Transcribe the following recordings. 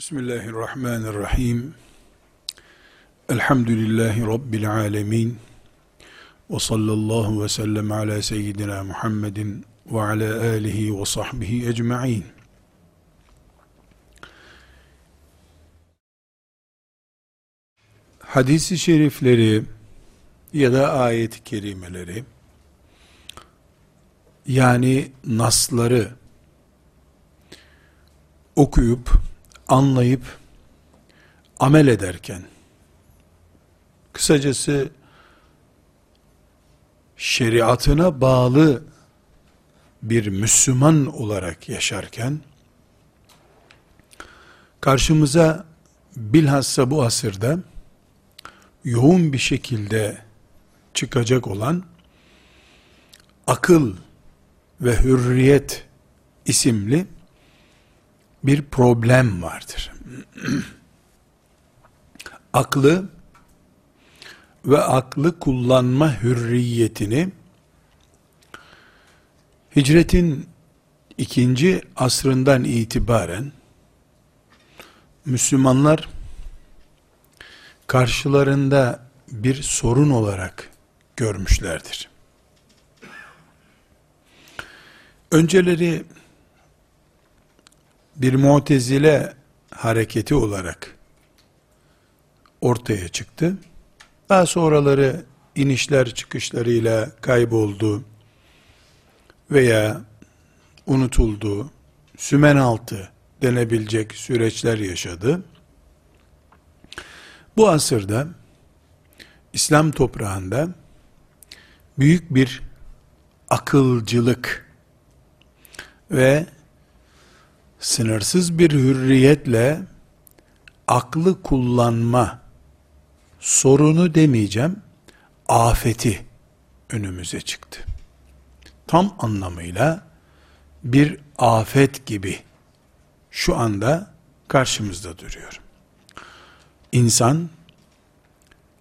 Bismillahirrahmanirrahim. Elhamdülillahi Rabbil alemin. Ve sallallahu ve sellem ala seyyidina Muhammedin ve ala alihi ve sahbihi ecma'in. Hadis-i şerifleri ya da ayet-i kerimeleri yani nasları okuyup anlayıp amel ederken kısacası şeriatına bağlı bir Müslüman olarak yaşarken karşımıza bilhassa bu asırda yoğun bir şekilde çıkacak olan akıl ve hürriyet isimli bir problem vardır. aklı ve aklı kullanma hürriyetini hicretin ikinci asrından itibaren Müslümanlar karşılarında bir sorun olarak görmüşlerdir. Önceleri bir mutezile hareketi olarak ortaya çıktı. Daha sonraları inişler çıkışlarıyla kayboldu veya unutuldu, sümen altı denebilecek süreçler yaşadı. Bu asırda İslam toprağında büyük bir akılcılık ve sınırsız bir hürriyetle aklı kullanma sorunu demeyeceğim, afeti önümüze çıktı. Tam anlamıyla bir afet gibi şu anda karşımızda duruyor. İnsan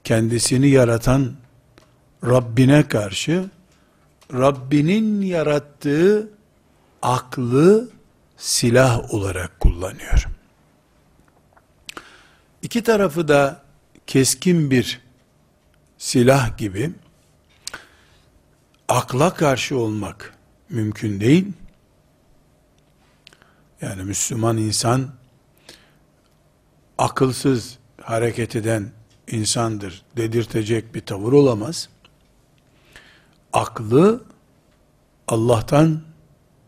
kendisini yaratan Rabbine karşı Rabbinin yarattığı aklı silah olarak kullanıyor. İki tarafı da keskin bir silah gibi akla karşı olmak mümkün değil. Yani Müslüman insan akılsız hareket eden insandır dedirtecek bir tavır olamaz. Aklı Allah'tan,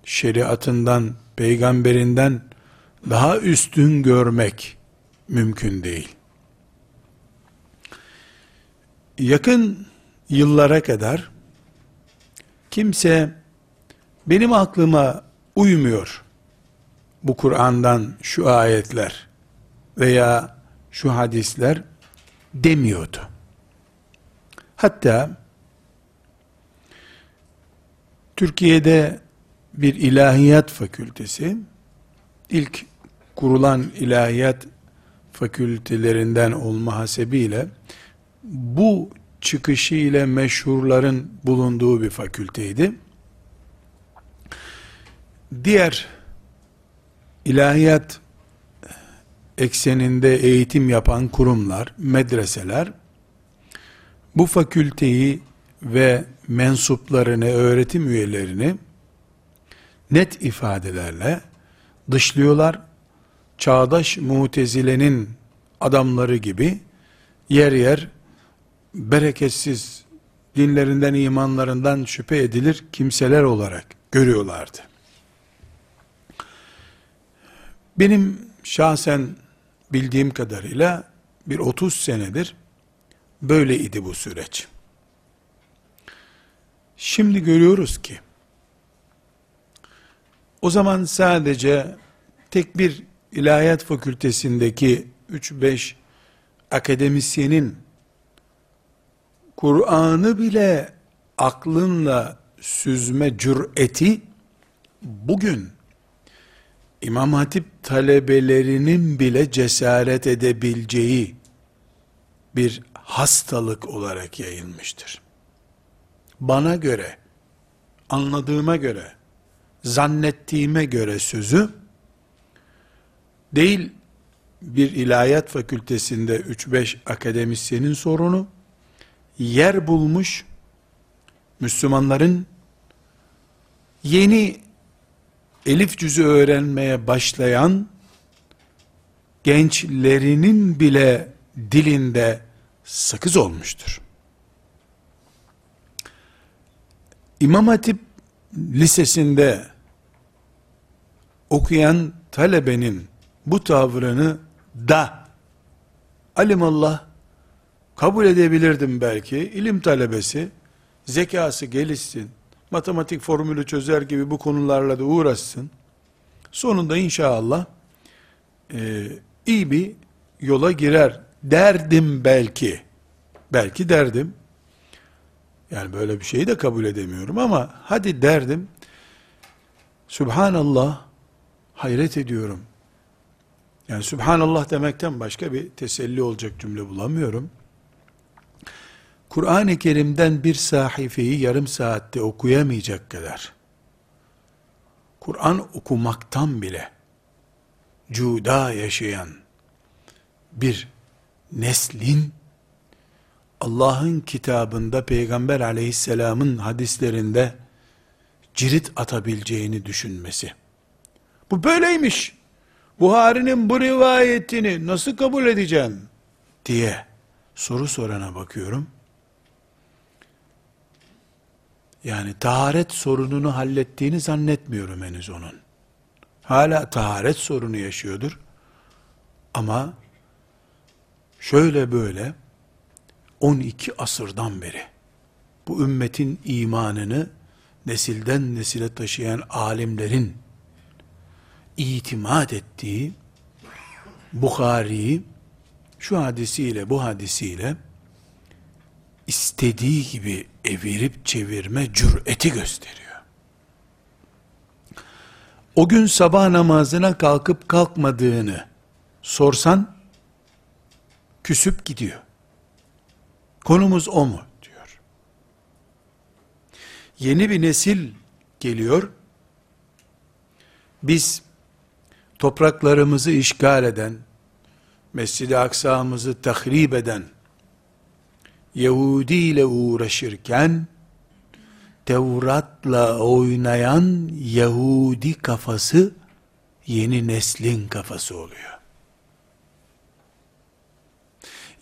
şeriatından, peygamberinden daha üstün görmek mümkün değil. Yakın yıllara kadar kimse benim aklıma uymuyor bu Kur'an'dan şu ayetler veya şu hadisler demiyordu. Hatta Türkiye'de bir ilahiyat fakültesi, ilk kurulan ilahiyat fakültelerinden olma hasebiyle, bu çıkışı ile meşhurların bulunduğu bir fakülteydi. Diğer ilahiyat ekseninde eğitim yapan kurumlar, medreseler, bu fakülteyi ve mensuplarını, öğretim üyelerini net ifadelerle dışlıyorlar. Çağdaş mutezilenin adamları gibi yer yer bereketsiz dinlerinden, imanlarından şüphe edilir kimseler olarak görüyorlardı. Benim şahsen bildiğim kadarıyla bir 30 senedir böyle idi bu süreç. Şimdi görüyoruz ki o zaman sadece tek bir ilahiyat fakültesindeki 3-5 akademisyenin Kur'an'ı bile aklınla süzme cüreti bugün İmam Hatip talebelerinin bile cesaret edebileceği bir hastalık olarak yayılmıştır. Bana göre, anladığıma göre, zannettiğime göre sözü, değil bir ilahiyat fakültesinde 3-5 akademisyenin sorunu, yer bulmuş Müslümanların yeni elif cüzü öğrenmeye başlayan gençlerinin bile dilinde sakız olmuştur. İmam Hatip lisesinde okuyan talebenin bu tavrını da alimallah kabul edebilirdim belki. İlim talebesi, zekası gelişsin, matematik formülü çözer gibi bu konularla da uğraşsın. Sonunda inşallah e, iyi bir yola girer derdim belki. Belki derdim. Yani böyle bir şeyi de kabul edemiyorum ama hadi derdim. Subhanallah hayret ediyorum. Yani Subhanallah demekten başka bir teselli olacak cümle bulamıyorum. Kur'an-ı Kerim'den bir sahifeyi yarım saatte okuyamayacak kadar, Kur'an okumaktan bile, cuda yaşayan bir neslin, Allah'ın kitabında Peygamber aleyhisselamın hadislerinde cirit atabileceğini düşünmesi. Bu böyleymiş. Buhari'nin bu rivayetini nasıl kabul edeceğim diye soru sorana bakıyorum. Yani taharet sorununu hallettiğini zannetmiyorum henüz onun. Hala taharet sorunu yaşıyordur. Ama şöyle böyle 12 asırdan beri bu ümmetin imanını nesilden nesile taşıyan alimlerin itimat ettiği Bukhari'yi şu hadisiyle bu hadisiyle istediği gibi evirip çevirme cüreti gösteriyor. O gün sabah namazına kalkıp kalkmadığını sorsan küsüp gidiyor. Konumuz o mu diyor. Yeni bir nesil geliyor. Biz topraklarımızı işgal eden, Mescid-i Aksa'mızı tahrip eden, Yahudi ile uğraşırken, Tevrat'la oynayan Yahudi kafası, yeni neslin kafası oluyor.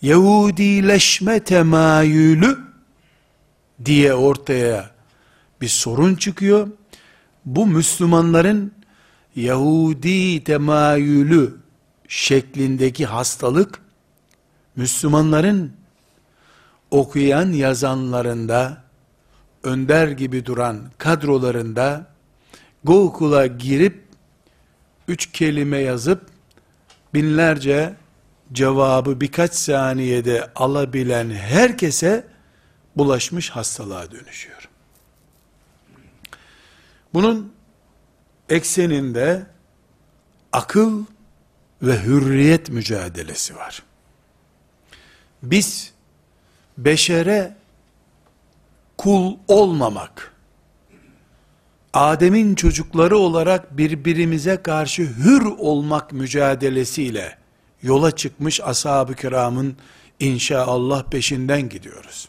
Yahudileşme temayülü diye ortaya bir sorun çıkıyor. Bu Müslümanların Yahudi temayülü şeklindeki hastalık Müslümanların okuyan yazanlarında önder gibi duran kadrolarında Google'a girip üç kelime yazıp binlerce cevabı birkaç saniyede alabilen herkese bulaşmış hastalığa dönüşüyor. Bunun ekseninde akıl ve hürriyet mücadelesi var. Biz beşere kul olmamak, Adem'in çocukları olarak birbirimize karşı hür olmak mücadelesiyle yola çıkmış ashab-ı kiramın inşallah peşinden gidiyoruz.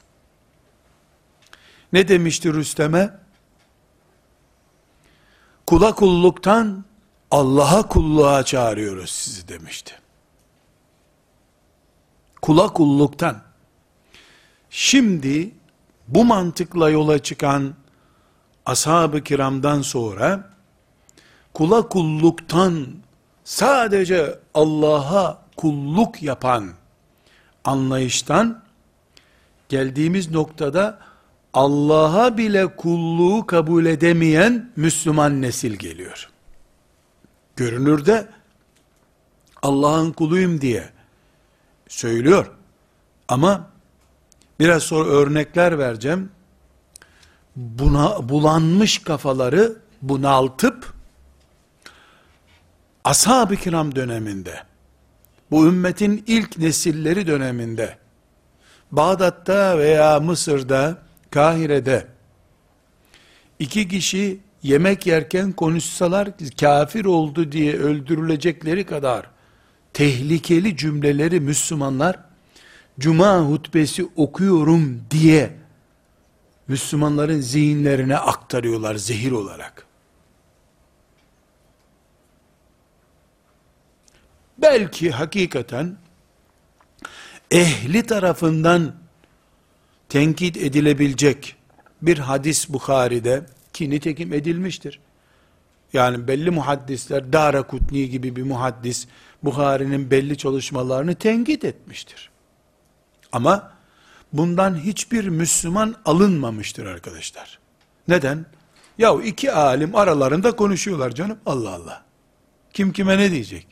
Ne demişti Rüstem'e? Kula kulluktan Allah'a kulluğa çağırıyoruz sizi demişti. Kula kulluktan. Şimdi bu mantıkla yola çıkan ashab-ı kiramdan sonra kula kulluktan sadece Allah'a kulluk yapan anlayıştan geldiğimiz noktada Allah'a bile kulluğu kabul edemeyen Müslüman nesil geliyor. Görünürde Allah'ın kuluyum diye söylüyor. Ama biraz sonra örnekler vereceğim. Buna bulanmış kafaları bunaltıp ashab-ı kiram döneminde bu ümmetin ilk nesilleri döneminde Bağdat'ta veya Mısır'da Kahire'de iki kişi yemek yerken konuşsalar kafir oldu diye öldürülecekleri kadar tehlikeli cümleleri Müslümanlar cuma hutbesi okuyorum diye Müslümanların zihinlerine aktarıyorlar zehir olarak. Belki hakikaten ehli tarafından tenkit edilebilecek bir hadis Bukhari'de ki nitekim edilmiştir. Yani belli muhaddisler Dara Kutni gibi bir muhaddis Bukhari'nin belli çalışmalarını tenkit etmiştir. Ama bundan hiçbir Müslüman alınmamıştır arkadaşlar. Neden? Ya iki alim aralarında konuşuyorlar canım. Allah Allah. Kim kime ne diyecek?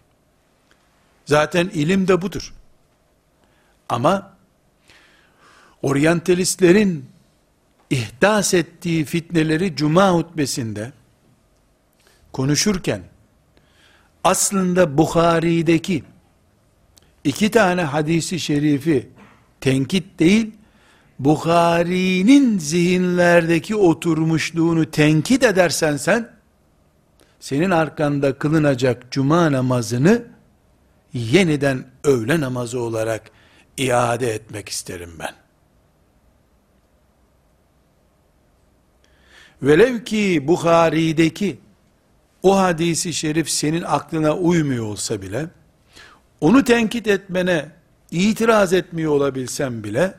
Zaten ilim de budur. Ama oryantalistlerin ihdas ettiği fitneleri cuma hutbesinde konuşurken aslında Bukhari'deki iki tane hadisi şerifi tenkit değil, Bukhari'nin zihinlerdeki oturmuşluğunu tenkit edersen sen, senin arkanda kılınacak cuma namazını yeniden öğle namazı olarak iade etmek isterim ben. Velev ki Bukhari'deki o hadisi şerif senin aklına uymuyor olsa bile, onu tenkit etmene itiraz etmiyor olabilsem bile,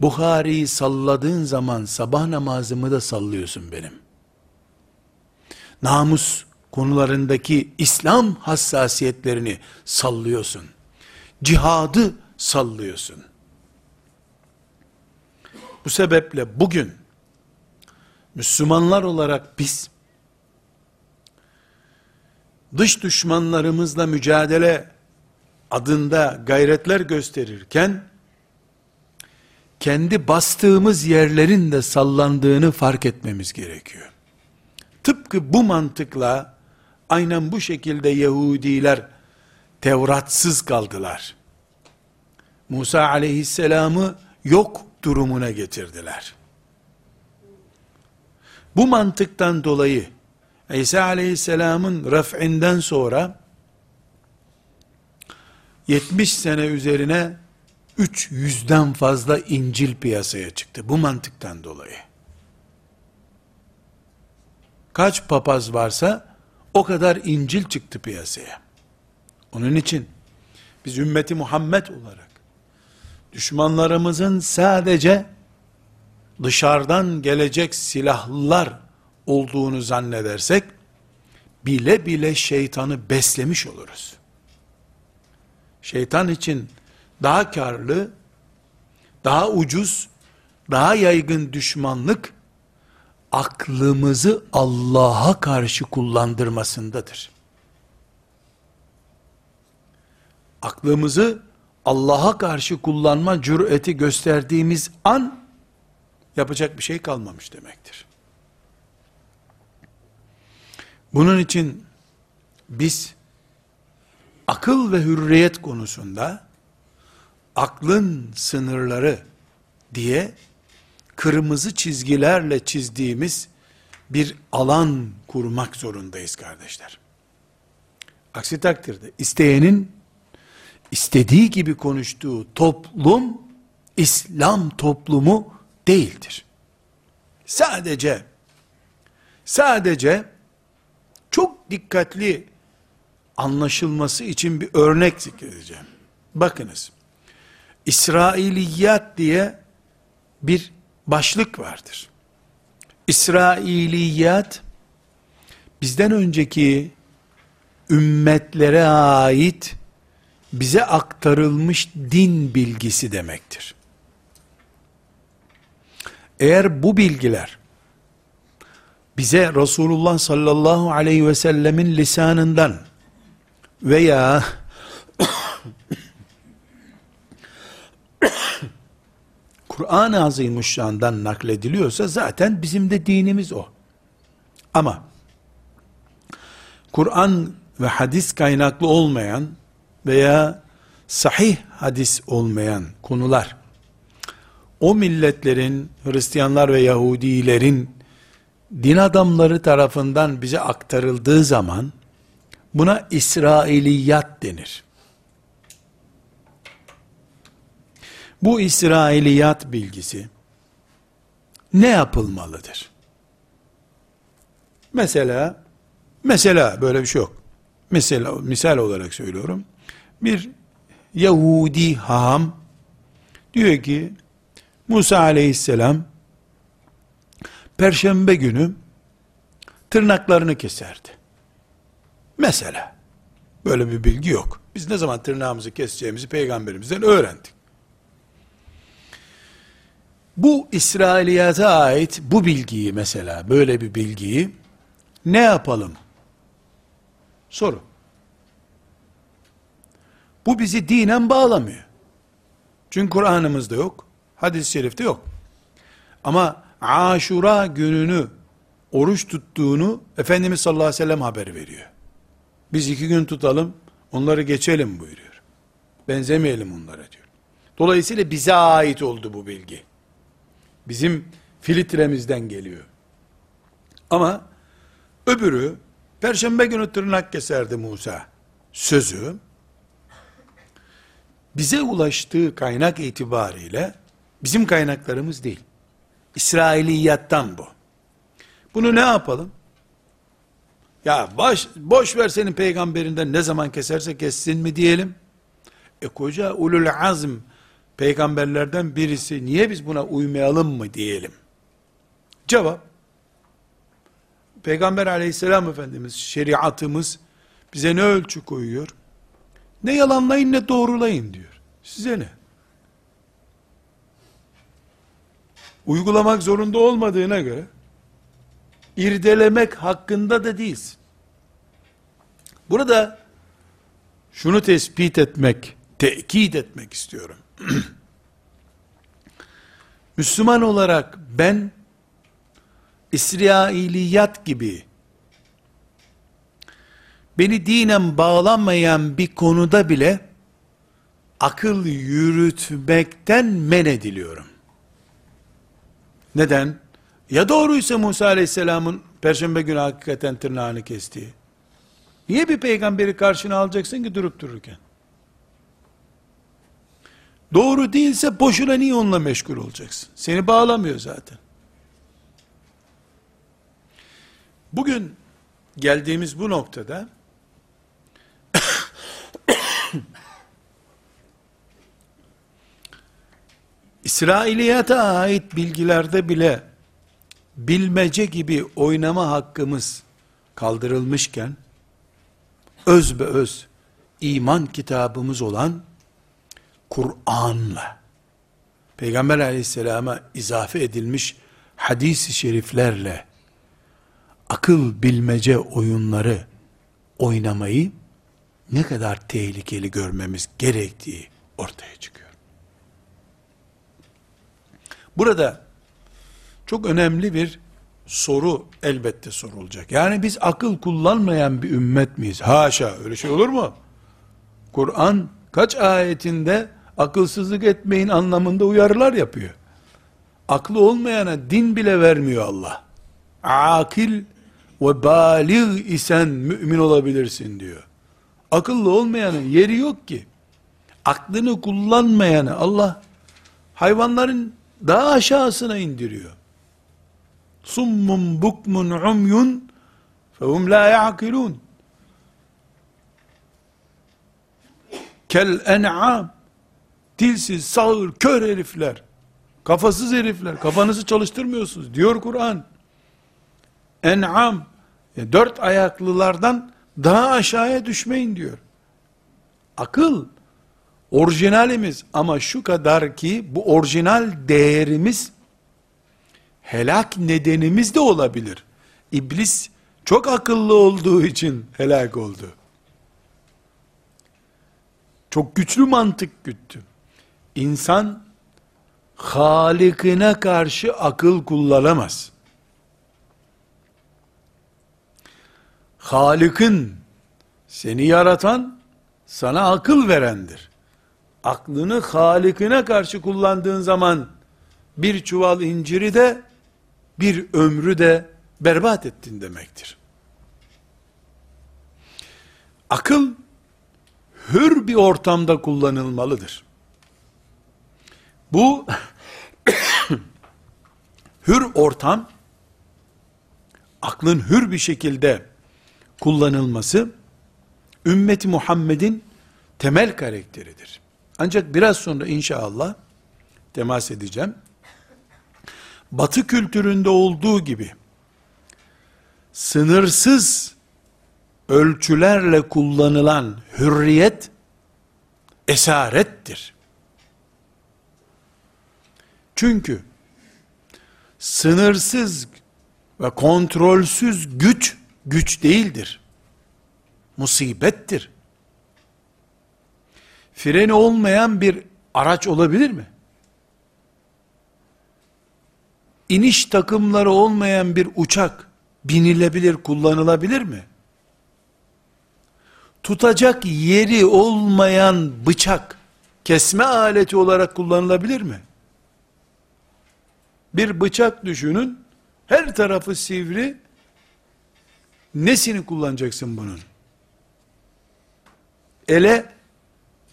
Bukhari'yi salladığın zaman sabah namazımı da sallıyorsun benim. Namus konularındaki İslam hassasiyetlerini sallıyorsun. Cihadı sallıyorsun. Bu sebeple bugün Müslümanlar olarak biz dış düşmanlarımızla mücadele adında gayretler gösterirken kendi bastığımız yerlerin de sallandığını fark etmemiz gerekiyor. Tıpkı bu mantıkla aynen bu şekilde Yahudiler Tevratsız kaldılar. Musa aleyhisselamı yok durumuna getirdiler. Bu mantıktan dolayı İsa aleyhisselamın raf'inden sonra 70 sene üzerine 300'den fazla İncil piyasaya çıktı. Bu mantıktan dolayı. Kaç papaz varsa o kadar İncil çıktı piyasaya. Onun için biz ümmeti Muhammed olarak düşmanlarımızın sadece dışarıdan gelecek silahlar olduğunu zannedersek bile bile şeytanı beslemiş oluruz. Şeytan için daha karlı, daha ucuz, daha yaygın düşmanlık aklımızı Allah'a karşı kullandırmasındadır. Aklımızı Allah'a karşı kullanma cüreti gösterdiğimiz an yapacak bir şey kalmamış demektir. Bunun için biz akıl ve hürriyet konusunda aklın sınırları diye kırmızı çizgilerle çizdiğimiz bir alan kurmak zorundayız kardeşler. Aksi takdirde isteyenin istediği gibi konuştuğu toplum İslam toplumu değildir. Sadece sadece çok dikkatli anlaşılması için bir örnek zikredeceğim. Bakınız. İsrailiyat diye bir başlık vardır. İsrailiyat bizden önceki ümmetlere ait bize aktarılmış din bilgisi demektir. Eğer bu bilgiler bize Resulullah sallallahu aleyhi ve sellemin lisanından veya Kur'an-ı Azimuşşan'dan naklediliyorsa zaten bizim de dinimiz o. Ama Kur'an ve hadis kaynaklı olmayan veya sahih hadis olmayan konular o milletlerin, Hristiyanlar ve Yahudilerin din adamları tarafından bize aktarıldığı zaman buna İsrailiyat denir. Bu İsrailiyat bilgisi ne yapılmalıdır? Mesela mesela böyle bir şey yok. Mesela misal olarak söylüyorum. Bir Yahudi haham diyor ki Musa aleyhisselam perşembe günü tırnaklarını keserdi. Mesela böyle bir bilgi yok. Biz ne zaman tırnağımızı keseceğimizi peygamberimizden öğrendik. Bu İsrailiyata ait bu bilgiyi mesela böyle bir bilgiyi ne yapalım? Soru. Bu bizi dinen bağlamıyor. Çünkü Kur'an'ımızda yok, hadis-i şerifte yok. Ama Aşura gününü oruç tuttuğunu Efendimiz sallallahu aleyhi ve sellem haber veriyor. Biz iki gün tutalım, onları geçelim buyuruyor. Benzemeyelim onlara diyor. Dolayısıyla bize ait oldu bu bilgi. Bizim filtremizden geliyor. Ama öbürü, Perşembe günü tırnak keserdi Musa sözü, bize ulaştığı kaynak itibariyle, bizim kaynaklarımız değil. İsrailiyattan bu. Bunu ne yapalım? Ya baş, boş ver senin peygamberinden ne zaman keserse kessin mi diyelim? E koca ulul azm peygamberlerden birisi niye biz buna uymayalım mı diyelim? Cevap Peygamber aleyhisselam efendimiz şeriatımız bize ne ölçü koyuyor? Ne yalanlayın ne doğrulayın diyor. Size ne? Uygulamak zorunda olmadığına göre irdelemek hakkında da değilsin. Burada şunu tespit etmek, tekit etmek istiyorum. Müslüman olarak ben İsrailiyat gibi beni dinen bağlanmayan bir konuda bile akıl yürütmekten men ediliyorum. Neden? Ya doğruysa Musa Aleyhisselam'ın Perşembe günü hakikaten tırnağını kestiği. Niye bir peygamberi karşına alacaksın ki durup dururken? Doğru değilse boşuna niye onunla meşgul olacaksın? Seni bağlamıyor zaten. Bugün geldiğimiz bu noktada İsrailiyata ait bilgilerde bile bilmece gibi oynama hakkımız kaldırılmışken öz be öz iman kitabımız olan Kur'an'la Peygamber aleyhisselama izafe edilmiş hadis-i şeriflerle akıl bilmece oyunları oynamayı ne kadar tehlikeli görmemiz gerektiği ortaya çıkıyor. Burada çok önemli bir soru elbette sorulacak. Yani biz akıl kullanmayan bir ümmet miyiz? Haşa öyle şey olur mu? Kur'an kaç ayetinde akılsızlık etmeyin anlamında uyarılar yapıyor. Aklı olmayana din bile vermiyor Allah. Akil ve balig isen mümin olabilirsin diyor. Akıllı olmayanın yeri yok ki. Aklını kullanmayanı Allah hayvanların daha aşağısına indiriyor. Summun bukmun umyun fehum la ya'kilun. Kel en'am dilsiz, sağır, kör herifler, kafasız herifler, kafanızı çalıştırmıyorsunuz diyor Kur'an. En'am, e, dört ayaklılardan daha aşağıya düşmeyin diyor. Akıl, orijinalimiz ama şu kadar ki bu orijinal değerimiz helak nedenimiz de olabilir. İblis çok akıllı olduğu için helak oldu. Çok güçlü mantık güttü. İnsan Halikine karşı akıl kullanamaz. Halik'in seni yaratan sana akıl verendir. Aklını Halik'ine karşı kullandığın zaman bir çuval inciri de bir ömrü de berbat ettin demektir. Akıl hür bir ortamda kullanılmalıdır. Bu hür ortam aklın hür bir şekilde kullanılması ümmeti Muhammed'in temel karakteridir. Ancak biraz sonra inşallah temas edeceğim. Batı kültüründe olduğu gibi sınırsız ölçülerle kullanılan hürriyet esarettir. Çünkü sınırsız ve kontrolsüz güç güç değildir. Musibettir. Freni olmayan bir araç olabilir mi? İniş takımları olmayan bir uçak binilebilir, kullanılabilir mi? Tutacak yeri olmayan bıçak kesme aleti olarak kullanılabilir mi? Bir bıçak düşünün, her tarafı sivri, nesini kullanacaksın bunun? Ele,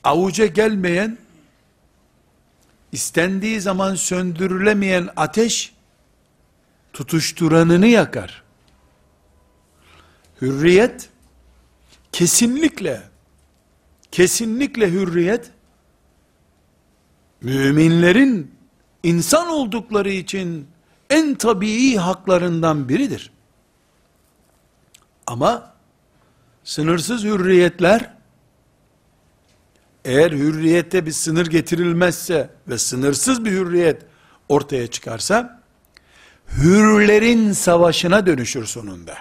avuca gelmeyen, istendiği zaman söndürülemeyen ateş, tutuşturanını yakar. Hürriyet, kesinlikle, kesinlikle hürriyet, müminlerin insan oldukları için en tabii haklarından biridir. Ama sınırsız hürriyetler eğer hürriyette bir sınır getirilmezse ve sınırsız bir hürriyet ortaya çıkarsa hürlerin savaşına dönüşür sonunda.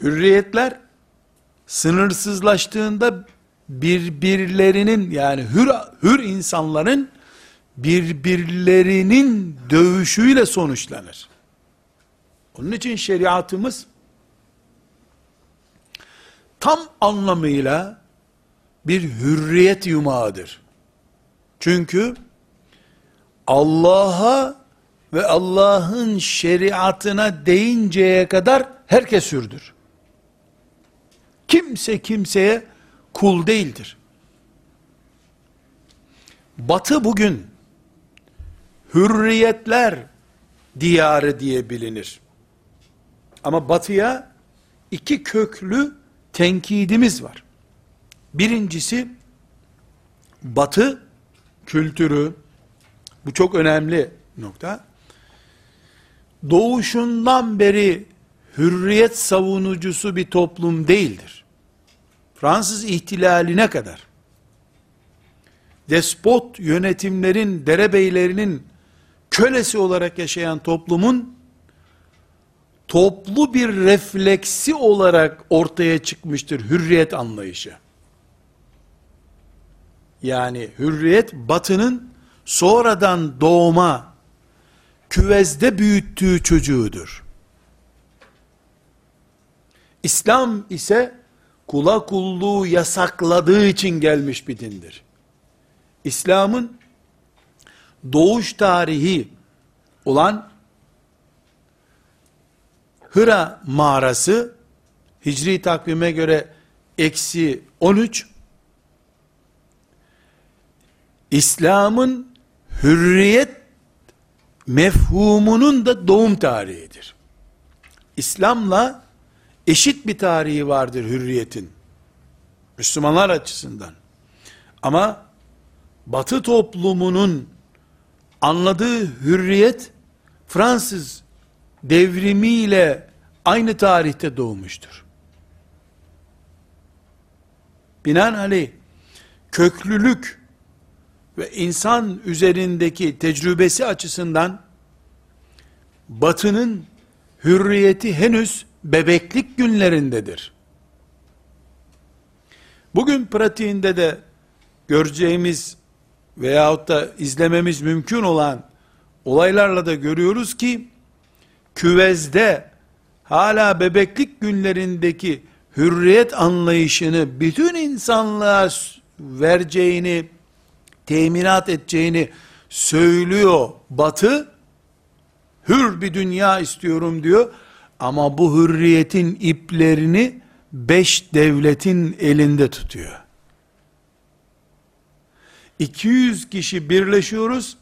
Hürriyetler sınırsızlaştığında birbirlerinin yani hür, hür insanların birbirlerinin dövüşüyle sonuçlanır. Onun için şeriatımız tam anlamıyla bir hürriyet yumağıdır. Çünkü Allah'a ve Allah'ın şeriatına değinceye kadar herkes hürdür. Kimse kimseye kul değildir. Batı bugün hürriyetler diyarı diye bilinir. Ama batıya iki köklü tenkidimiz var. Birincisi batı kültürü bu çok önemli nokta. Doğuşundan beri hürriyet savunucusu bir toplum değildir. Fransız ihtilaline kadar despot yönetimlerin, derebeylerinin kölesi olarak yaşayan toplumun toplu bir refleksi olarak ortaya çıkmıştır hürriyet anlayışı. Yani hürriyet batının sonradan doğma küvezde büyüttüğü çocuğudur. İslam ise kula kulluğu yasakladığı için gelmiş bir dindir. İslam'ın doğuş tarihi olan Hıra mağarası Hicri takvime göre eksi 13 İslam'ın hürriyet mefhumunun da doğum tarihidir. İslam'la eşit bir tarihi vardır hürriyetin. Müslümanlar açısından. Ama Batı toplumunun anladığı hürriyet Fransız devrimiyle aynı tarihte doğmuştur. Binaenaleyh köklülük ve insan üzerindeki tecrübesi açısından batının hürriyeti henüz bebeklik günlerindedir. Bugün pratiğinde de göreceğimiz veyahut da izlememiz mümkün olan olaylarla da görüyoruz ki küvezde hala bebeklik günlerindeki hürriyet anlayışını bütün insanlığa vereceğini, teminat edeceğini söylüyor batı, hür bir dünya istiyorum diyor, ama bu hürriyetin iplerini beş devletin elinde tutuyor. 200 kişi birleşiyoruz.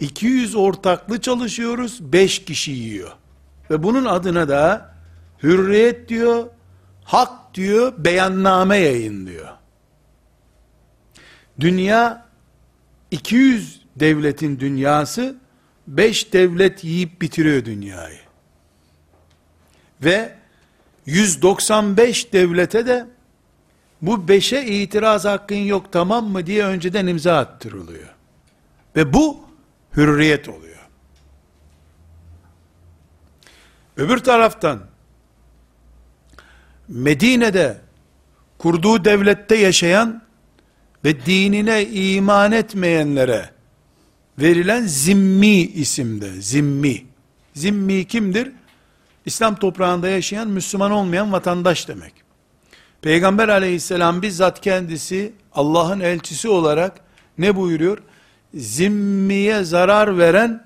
200 ortaklı çalışıyoruz. 5 kişi yiyor. Ve bunun adına da hürriyet diyor, hak diyor, beyanname yayınlıyor. Dünya 200 devletin dünyası 5 devlet yiyip bitiriyor dünyayı. Ve 195 devlete de bu 5'e itiraz hakkın yok tamam mı diye önceden imza attırılıyor. Ve bu hürriyet oluyor. Öbür taraftan Medine'de kurduğu devlette yaşayan ve dinine iman etmeyenlere verilen zimmi isimde, zimmi. Zimmi kimdir? İslam toprağında yaşayan Müslüman olmayan vatandaş demek. Peygamber aleyhisselam bizzat kendisi Allah'ın elçisi olarak ne buyuruyor? Zimmiye zarar veren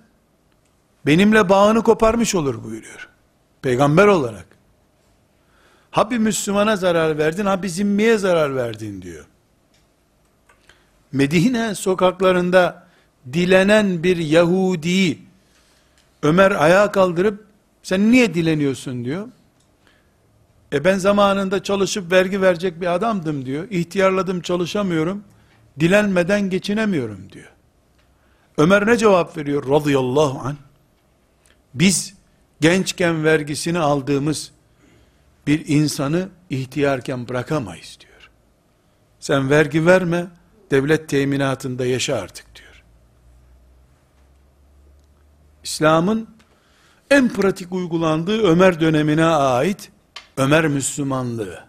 benimle bağını koparmış olur buyuruyor. Peygamber olarak. Ha bir Müslümana zarar verdin, ha bir zimmiye zarar verdin diyor. Medine sokaklarında dilenen bir Yahudi'yi Ömer ayağa kaldırıp sen niye dileniyorsun diyor. E ben zamanında çalışıp vergi verecek bir adamdım diyor. İhtiyarladım çalışamıyorum. Dilenmeden geçinemiyorum diyor. Ömer ne cevap veriyor radıyallahu an? Biz gençken vergisini aldığımız bir insanı ihtiyarken bırakamayız diyor. Sen vergi verme, devlet teminatında yaşa artık diyor. İslam'ın en pratik uygulandığı Ömer dönemine ait Ömer Müslümanlığı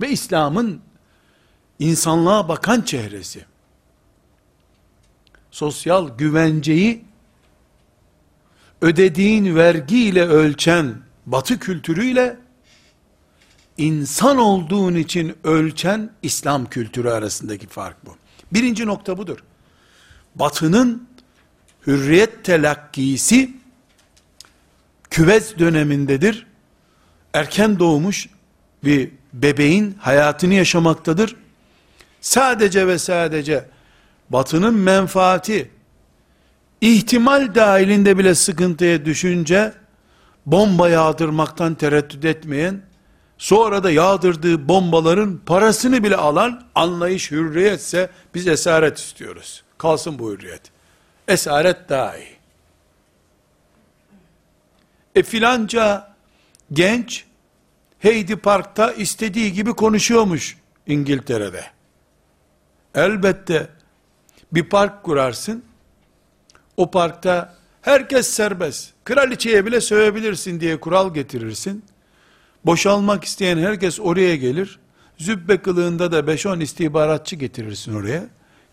ve İslam'ın insanlığa bakan çehresi, sosyal güvenceyi ödediğin vergiyle ölçen batı kültürüyle insan olduğun için ölçen İslam kültürü arasındaki fark bu. Birinci nokta budur. Batının hürriyet telakkisi küvez dönemindedir. Erken doğmuş bir bebeğin hayatını yaşamaktadır. Sadece ve sadece batının menfaati ihtimal dahilinde bile sıkıntıya düşünce bomba yağdırmaktan tereddüt etmeyen sonra da yağdırdığı bombaların parasını bile alan anlayış hürriyetse biz esaret istiyoruz. Kalsın bu hürriyet. Esaret daha iyi. E filanca genç Heidi Park'ta istediği gibi konuşuyormuş İngiltere'de. Elbette bir park kurarsın. O parkta herkes serbest. Kraliçeye bile sövebilirsin diye kural getirirsin. Boşalmak isteyen herkes oraya gelir. Zübbe kılığında da 5-10 istihbaratçı getirirsin oraya.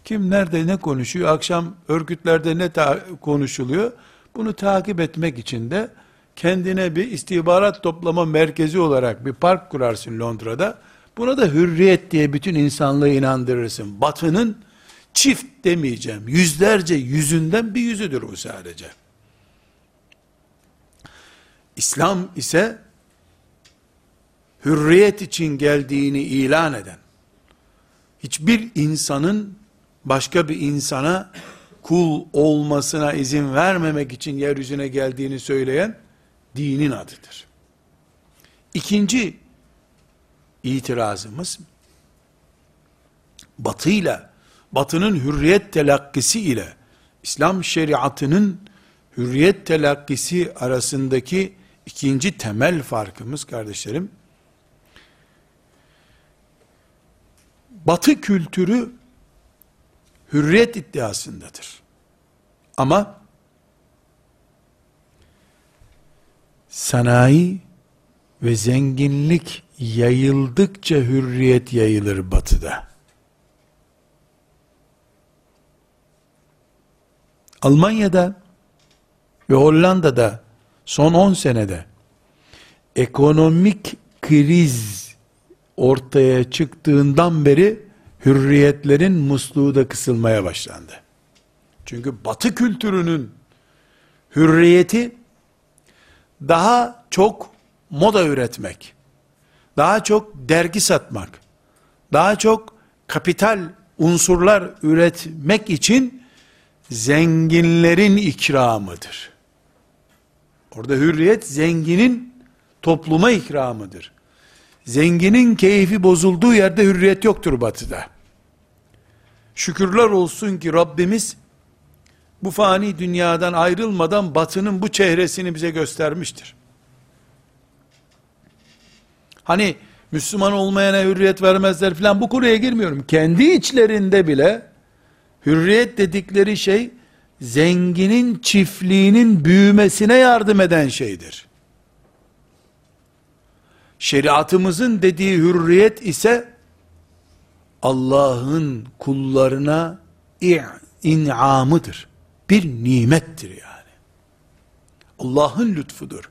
Kim nerede ne konuşuyor, akşam örgütlerde ne konuşuluyor, bunu takip etmek için de kendine bir istihbarat toplama merkezi olarak bir park kurarsın Londra'da. Buna da hürriyet diye bütün insanlığı inandırırsın. Batının çift demeyeceğim, yüzlerce yüzünden bir yüzüdür bu sadece. İslam ise hürriyet için geldiğini ilan eden, hiçbir insanın başka bir insana kul olmasına izin vermemek için yeryüzüne geldiğini söyleyen dinin adıdır. İkinci itirazımız batıyla batının hürriyet telakkisi ile İslam şeriatının hürriyet telakkisi arasındaki ikinci temel farkımız kardeşlerim Batı kültürü hürriyet iddiasındadır. Ama sanayi ve zenginlik yayıldıkça hürriyet yayılır batıda. Almanya'da ve Hollanda'da son 10 senede ekonomik kriz ortaya çıktığından beri hürriyetlerin musluğu da kısılmaya başlandı. Çünkü batı kültürünün hürriyeti daha çok moda üretmek, daha çok dergi satmak, daha çok kapital unsurlar üretmek için zenginlerin ikramıdır. Orada hürriyet zenginin topluma ikramıdır. Zenginin keyfi bozulduğu yerde hürriyet yoktur batıda. Şükürler olsun ki Rabbimiz bu fani dünyadan ayrılmadan batının bu çehresini bize göstermiştir. Hani Müslüman olmayana hürriyet vermezler filan bu konuya girmiyorum. Kendi içlerinde bile hürriyet dedikleri şey zenginin çiftliğinin büyümesine yardım eden şeydir. Şeriatımızın dediği hürriyet ise Allah'ın kullarına inamıdır. Bir nimettir yani. Allah'ın lütfudur.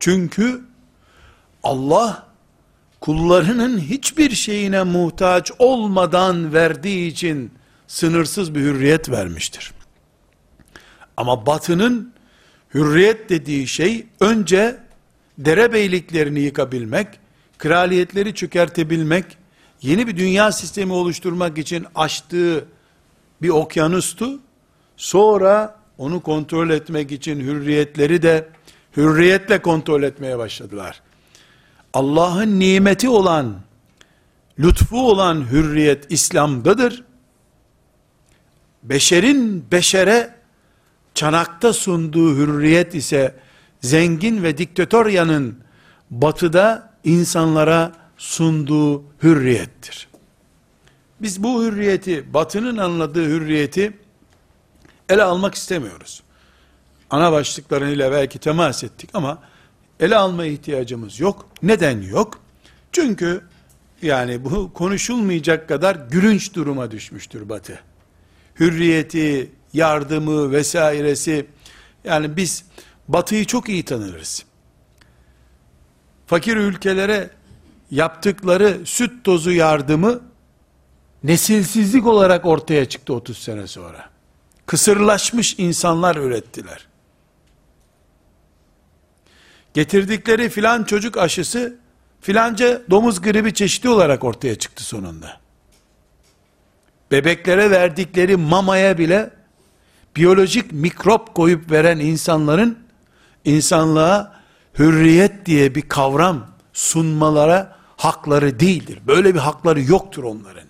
Çünkü Allah kullarının hiçbir şeyine muhtaç olmadan verdiği için sınırsız bir hürriyet vermiştir. Ama batının hürriyet dediği şey önce derebeyliklerini yıkabilmek, kraliyetleri çökertebilmek, yeni bir dünya sistemi oluşturmak için açtığı bir okyanustu. Sonra onu kontrol etmek için hürriyetleri de hürriyetle kontrol etmeye başladılar. Allah'ın nimeti olan, lütfu olan hürriyet İslam'dadır. Beşerin beşere çanakta sunduğu hürriyet ise zengin ve diktatöryanın batıda insanlara sunduğu hürriyettir. Biz bu hürriyeti, batının anladığı hürriyeti ele almak istemiyoruz. Ana başlıklarıyla belki temas ettik ama ele alma ihtiyacımız yok. Neden yok? Çünkü yani bu konuşulmayacak kadar gülünç duruma düşmüştür Batı. Hürriyeti, yardımı vesairesi yani biz Batı'yı çok iyi tanırız. Fakir ülkelere yaptıkları süt tozu yardımı nesilsizlik olarak ortaya çıktı 30 sene sonra. Kısırlaşmış insanlar ürettiler. Getirdikleri filan çocuk aşısı filanca domuz gribi çeşidi olarak ortaya çıktı sonunda. Bebeklere verdikleri mamaya bile biyolojik mikrop koyup veren insanların insanlığa hürriyet diye bir kavram sunmalara hakları değildir. Böyle bir hakları yoktur onların.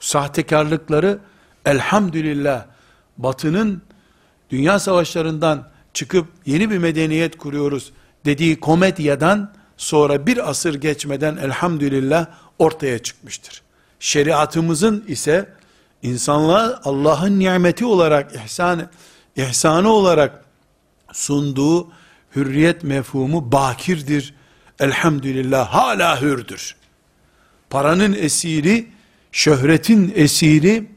Sahtekarlıkları elhamdülillah batının dünya savaşlarından çıkıp yeni bir medeniyet kuruyoruz dediği komedyadan sonra bir asır geçmeden elhamdülillah ortaya çıkmıştır. Şeriatımızın ise insanlığa Allah'ın nimeti olarak ihsan ihsanı olarak sunduğu hürriyet mefhumu bakirdir. Elhamdülillah hala hürdür. Paranın esiri, şöhretin esiri,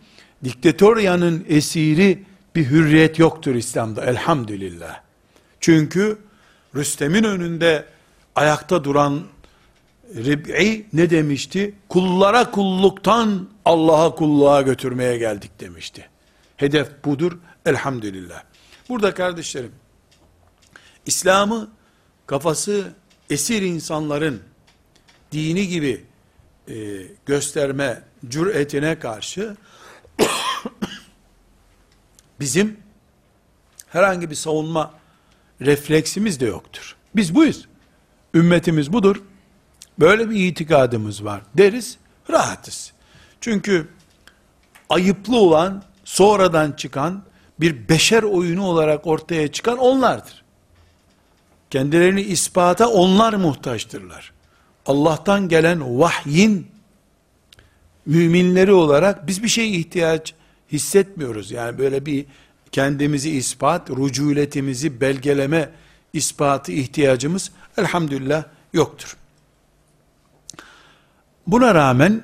diktatöryanın esiri bir hürriyet yoktur İslam'da elhamdülillah. Çünkü Rüstem'in önünde ayakta duran Rib'i ne demişti? Kullara kulluktan Allah'a kulluğa götürmeye geldik demişti. Hedef budur elhamdülillah. Burada kardeşlerim, İslam'ı kafası esir insanların dini gibi e, gösterme cüretine karşı bizim herhangi bir savunma refleksimiz de yoktur. Biz buyuz. Ümmetimiz budur. Böyle bir itikadımız var deriz, rahatız. Çünkü ayıplı olan, sonradan çıkan, bir beşer oyunu olarak ortaya çıkan onlardır. Kendilerini ispata onlar muhtaçtırlar. Allah'tan gelen vahyin müminleri olarak biz bir şey ihtiyaç hissetmiyoruz. Yani böyle bir kendimizi ispat, ruculetimizi belgeleme ispatı ihtiyacımız elhamdülillah yoktur. Buna rağmen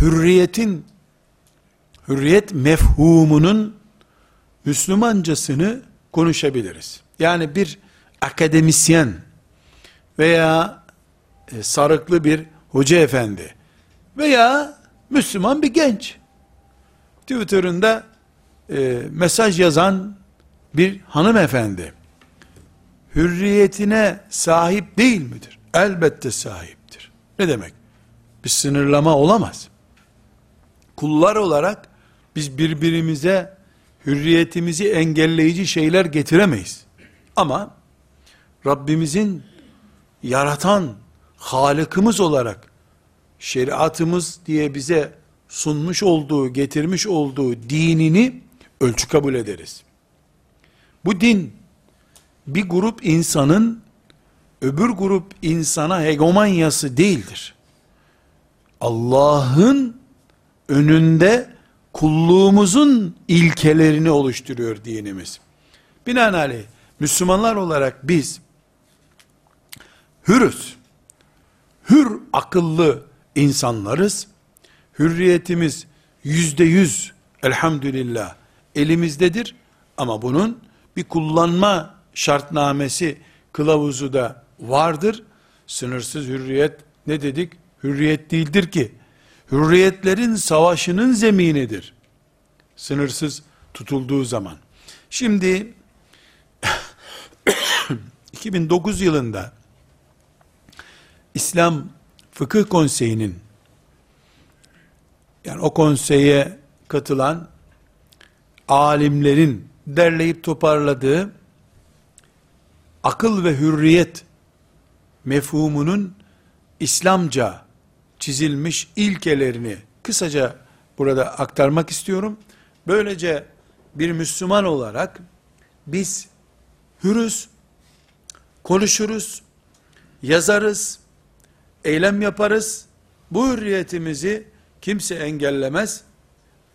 hürriyetin hürriyet mefhumunun Müslümancasını konuşabiliriz. Yani bir akademisyen veya e, sarıklı bir hoca efendi veya Müslüman bir genç Twitter'ında e, mesaj yazan bir hanımefendi hürriyetine sahip değil midir? Elbette sahiptir. Ne demek? Bir sınırlama olamaz. kullar olarak biz birbirimize hürriyetimizi engelleyici şeyler getiremeyiz. Ama Rabbimizin yaratan Halıkımız olarak şeriatımız diye bize sunmuş olduğu, getirmiş olduğu dinini ölçü kabul ederiz. Bu din bir grup insanın öbür grup insana hegemonyası değildir. Allah'ın önünde kulluğumuzun ilkelerini oluşturuyor dinimiz. Binaenaleyh Müslümanlar olarak biz hürüz. Hür akıllı insanlarız. Hürriyetimiz yüzde yüz elhamdülillah elimizdedir. Ama bunun bir kullanma şartnamesi, kılavuzu da vardır. Sınırsız hürriyet ne dedik? Hürriyet değildir ki. Hürriyetlerin savaşının zeminidir. Sınırsız tutulduğu zaman. Şimdi 2009 yılında İslam Fıkıh Konseyi'nin yani o konseye katılan alimlerin derleyip toparladığı akıl ve hürriyet mefhumunun İslamca çizilmiş ilkelerini kısaca burada aktarmak istiyorum. Böylece bir Müslüman olarak biz hürüz, konuşuruz, yazarız, eylem yaparız. Bu hürriyetimizi kimse engellemez.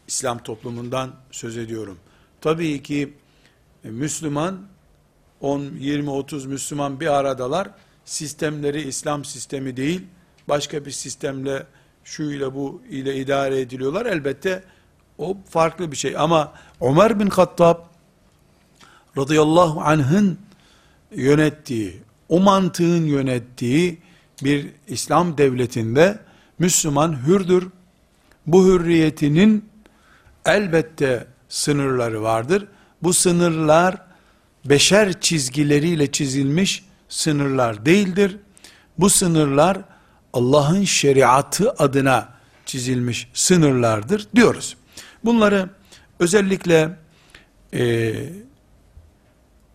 İslam toplumundan söz ediyorum. Tabii ki e, Müslüman 10, 20, 30 Müslüman bir aradalar. Sistemleri İslam sistemi değil, başka bir sistemle şu ile bu ile idare ediliyorlar. Elbette o farklı bir şey. Ama Ömer bin Hattab radıyallahu anh'ın yönettiği, o mantığın yönettiği bir İslam devletinde Müslüman hürdür. Bu hürriyetinin elbette sınırları vardır. Bu sınırlar beşer çizgileriyle çizilmiş sınırlar değildir. Bu sınırlar Allah'ın şeriatı adına çizilmiş sınırlardır diyoruz. Bunları özellikle e,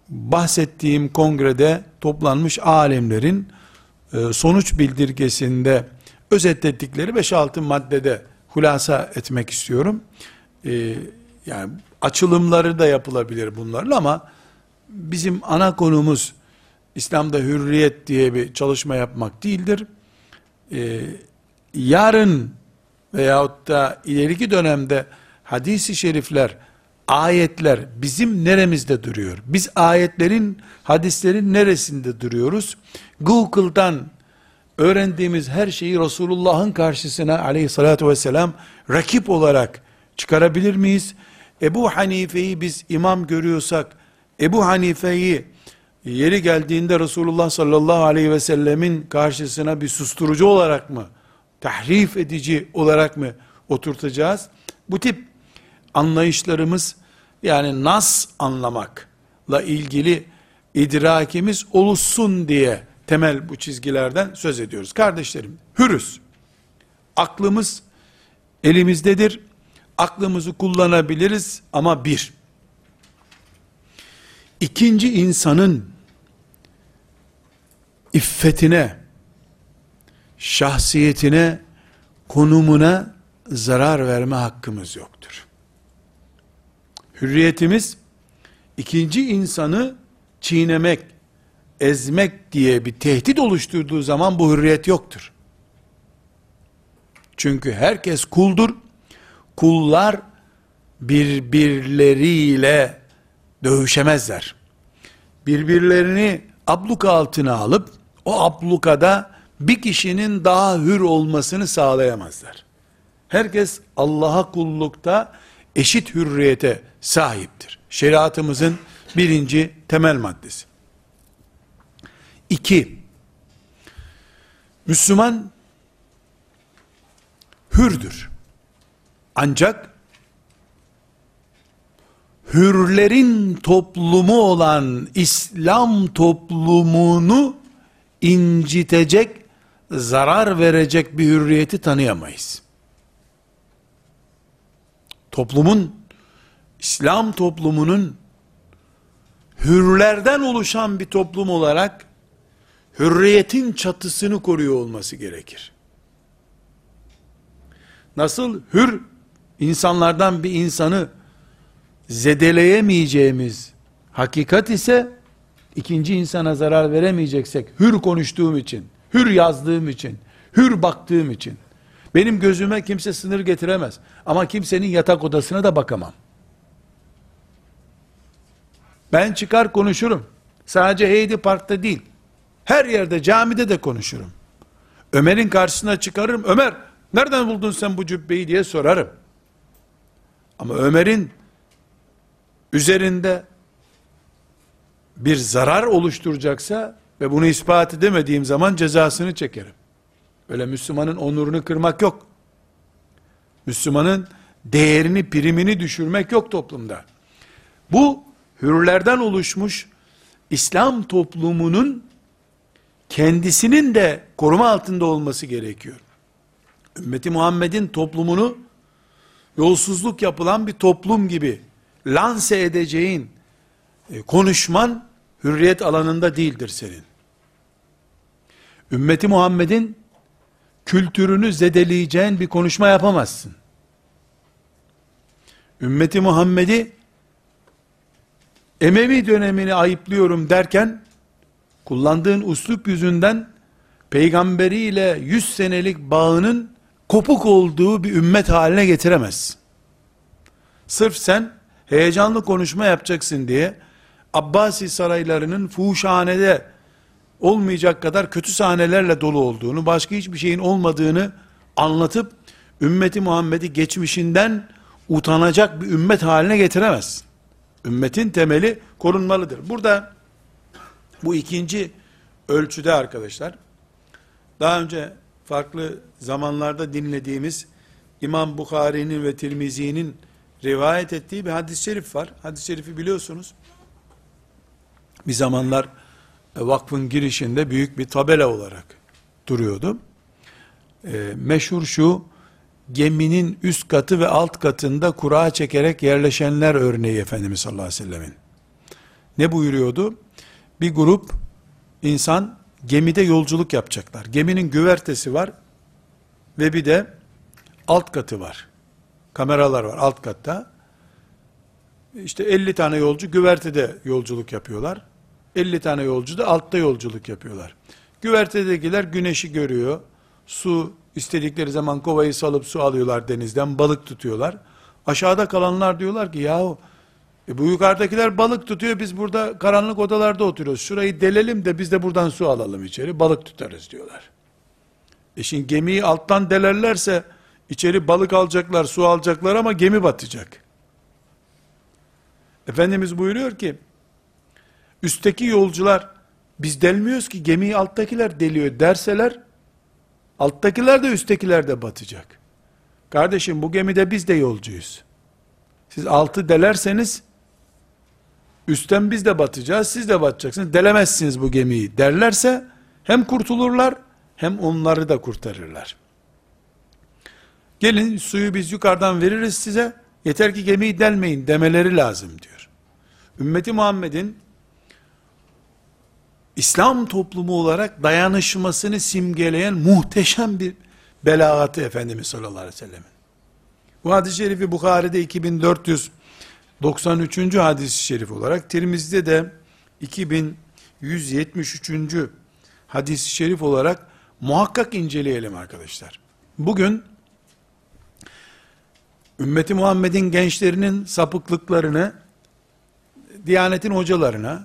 bahsettiğim kongrede toplanmış alemlerin e, sonuç bildirgesinde özetledikleri 5-6 maddede hulasa etmek istiyorum. E, yani açılımları da yapılabilir bunlarla ama bizim ana konumuz İslam'da hürriyet diye bir çalışma yapmak değildir. E, yarın veyahut da ileriki dönemde hadisi şerifler ayetler bizim neremizde duruyor? Biz ayetlerin, hadislerin neresinde duruyoruz? Google'dan öğrendiğimiz her şeyi Resulullah'ın karşısına aleyhissalatü vesselam rakip olarak çıkarabilir miyiz? Ebu Hanife'yi biz imam görüyorsak, Ebu Hanife'yi yeri geldiğinde Resulullah sallallahu aleyhi ve sellemin karşısına bir susturucu olarak mı, tahrif edici olarak mı oturtacağız? Bu tip anlayışlarımız yani nas anlamakla ilgili idrakimiz oluşsun diye temel bu çizgilerden söz ediyoruz. Kardeşlerim, hürüz. Aklımız elimizdedir. Aklımızı kullanabiliriz ama bir. İkinci insanın iffetine, şahsiyetine, konumuna zarar verme hakkımız yoktur. Hürriyetimiz ikinci insanı çiğnemek, ezmek diye bir tehdit oluşturduğu zaman bu hürriyet yoktur. Çünkü herkes kuldur. Kullar birbirleriyle dövüşemezler. Birbirlerini abluka altına alıp o ablukada bir kişinin daha hür olmasını sağlayamazlar. Herkes Allah'a kullukta eşit hürriyete sahiptir. Şeriatımızın birinci temel maddesi. İki, Müslüman hürdür. Ancak hürlerin toplumu olan İslam toplumunu incitecek, zarar verecek bir hürriyeti tanıyamayız. toplumun, İslam toplumunun hürlerden oluşan bir toplum olarak hürriyetin çatısını koruyor olması gerekir. Nasıl hür insanlardan bir insanı zedeleyemeyeceğimiz hakikat ise ikinci insana zarar veremeyeceksek hür konuştuğum için, hür yazdığım için, hür baktığım için benim gözüme kimse sınır getiremez. Ama kimsenin yatak odasına da bakamam. Ben çıkar konuşurum. Sadece Heidi Park'ta değil. Her yerde camide de konuşurum. Ömer'in karşısına çıkarırım. Ömer nereden buldun sen bu cübbeyi diye sorarım. Ama Ömer'in üzerinde bir zarar oluşturacaksa ve bunu ispat edemediğim zaman cezasını çekerim. Öyle Müslümanın onurunu kırmak yok. Müslümanın değerini, primini düşürmek yok toplumda. Bu hürlerden oluşmuş İslam toplumunun kendisinin de koruma altında olması gerekiyor. Ümmeti Muhammed'in toplumunu yolsuzluk yapılan bir toplum gibi lanse edeceğin e, konuşman hürriyet alanında değildir senin. Ümmeti Muhammed'in kültürünü zedeleyeceğin bir konuşma yapamazsın. Ümmeti Muhammed'i Emevi dönemini ayıplıyorum derken kullandığın uslup yüzünden peygamberiyle 100 senelik bağının kopuk olduğu bir ümmet haline getiremezsin. Sırf sen heyecanlı konuşma yapacaksın diye Abbasi saraylarının fuhuşhanede olmayacak kadar kötü sahnelerle dolu olduğunu, başka hiçbir şeyin olmadığını anlatıp ümmeti Muhammed'i geçmişinden utanacak bir ümmet haline getiremez. Ümmetin temeli korunmalıdır. Burada bu ikinci ölçüde arkadaşlar daha önce farklı zamanlarda dinlediğimiz İmam Bukhari'nin ve Tirmizi'nin rivayet ettiği bir hadis-i şerif var. Hadis-i şerifi biliyorsunuz. Bir zamanlar e, vakfın girişinde büyük bir tabela olarak duruyordu. E, meşhur şu, geminin üst katı ve alt katında kura çekerek yerleşenler örneği Efendimiz sallallahu aleyhi ve sellemin. Ne buyuruyordu? Bir grup insan gemide yolculuk yapacaklar. Geminin güvertesi var ve bir de alt katı var. Kameralar var alt katta. İşte 50 tane yolcu güvertede yolculuk yapıyorlar. 50 tane yolcu da altta yolculuk yapıyorlar. Güvertedekiler güneşi görüyor. Su istedikleri zaman kovayı salıp su alıyorlar denizden, balık tutuyorlar. Aşağıda kalanlar diyorlar ki yahu e bu yukarıdakiler balık tutuyor biz burada karanlık odalarda oturuyoruz. Şurayı delelim de biz de buradan su alalım içeri balık tutarız diyorlar. E şimdi gemiyi alttan delerlerse içeri balık alacaklar, su alacaklar ama gemi batacak. Efendimiz buyuruyor ki üstteki yolcular biz delmiyoruz ki gemiyi alttakiler deliyor derseler alttakiler de üsttekiler de batacak. Kardeşim bu gemide biz de yolcuyuz. Siz altı delerseniz üstten biz de batacağız, siz de batacaksınız. Delemezsiniz bu gemiyi derlerse hem kurtulurlar hem onları da kurtarırlar. Gelin suyu biz yukarıdan veririz size. Yeter ki gemiyi delmeyin demeleri lazım diyor. Ümmeti Muhammed'in İslam toplumu olarak dayanışmasını simgeleyen muhteşem bir belaatı Efendimiz sallallahu aleyhi ve sellemin. Bu hadis-i şerifi Bukhari'de 2493. hadis-i şerif olarak, Tirmiz'de de 2173. hadis-i şerif olarak muhakkak inceleyelim arkadaşlar. Bugün ümmeti Muhammed'in gençlerinin sapıklıklarını Diyanetin hocalarına,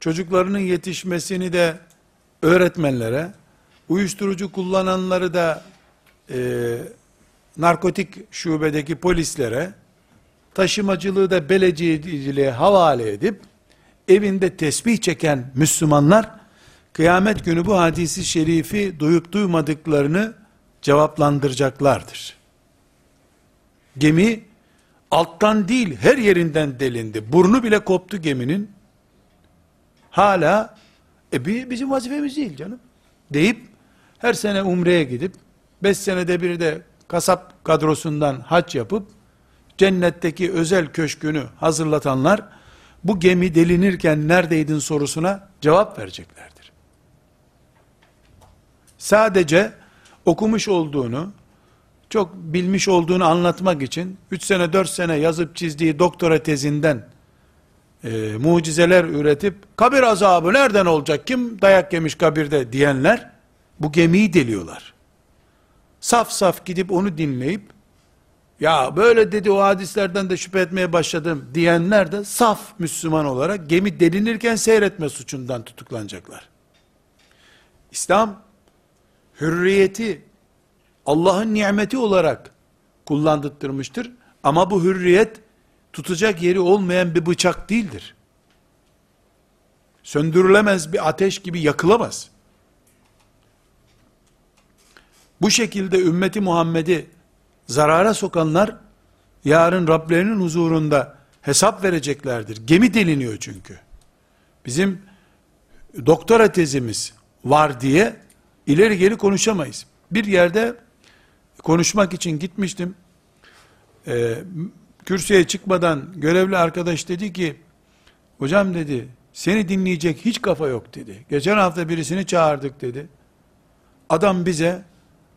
çocuklarının yetişmesini de öğretmenlere, uyuşturucu kullananları da e, narkotik şubedeki polislere, taşımacılığı da belediyeciliğe havale edip, evinde tesbih çeken Müslümanlar, kıyamet günü bu hadisi şerifi duyup duymadıklarını cevaplandıracaklardır. Gemi, alttan değil her yerinden delindi. Burnu bile koptu geminin. Hala e bizim vazifemiz değil canım. Deyip her sene umreye gidip beş senede bir de kasap kadrosundan haç yapıp cennetteki özel köşkünü hazırlatanlar, bu gemi delinirken neredeydin sorusuna cevap vereceklerdir. Sadece okumuş olduğunu, çok bilmiş olduğunu anlatmak için 3 sene 4 sene yazıp çizdiği doktora tezinden e, mucizeler üretip kabir azabı nereden olacak kim dayak yemiş kabirde diyenler bu gemiyi deliyorlar. Saf saf gidip onu dinleyip ya böyle dedi o hadislerden de şüphe etmeye başladım diyenler de saf Müslüman olarak gemi delinirken seyretme suçundan tutuklanacaklar. İslam hürriyeti Allah'ın nimeti olarak kullandırtmıştır. Ama bu hürriyet tutacak yeri olmayan bir bıçak değildir. Söndürülemez bir ateş gibi yakılamaz. Bu şekilde ümmeti Muhammed'i zarara sokanlar yarın Rablerinin huzurunda hesap vereceklerdir. Gemi deliniyor çünkü. Bizim doktora tezimiz var diye ileri geri konuşamayız. Bir yerde konuşmak için gitmiştim. Ee, kürsüye çıkmadan görevli arkadaş dedi ki, hocam dedi, seni dinleyecek hiç kafa yok dedi. Geçen hafta birisini çağırdık dedi. Adam bize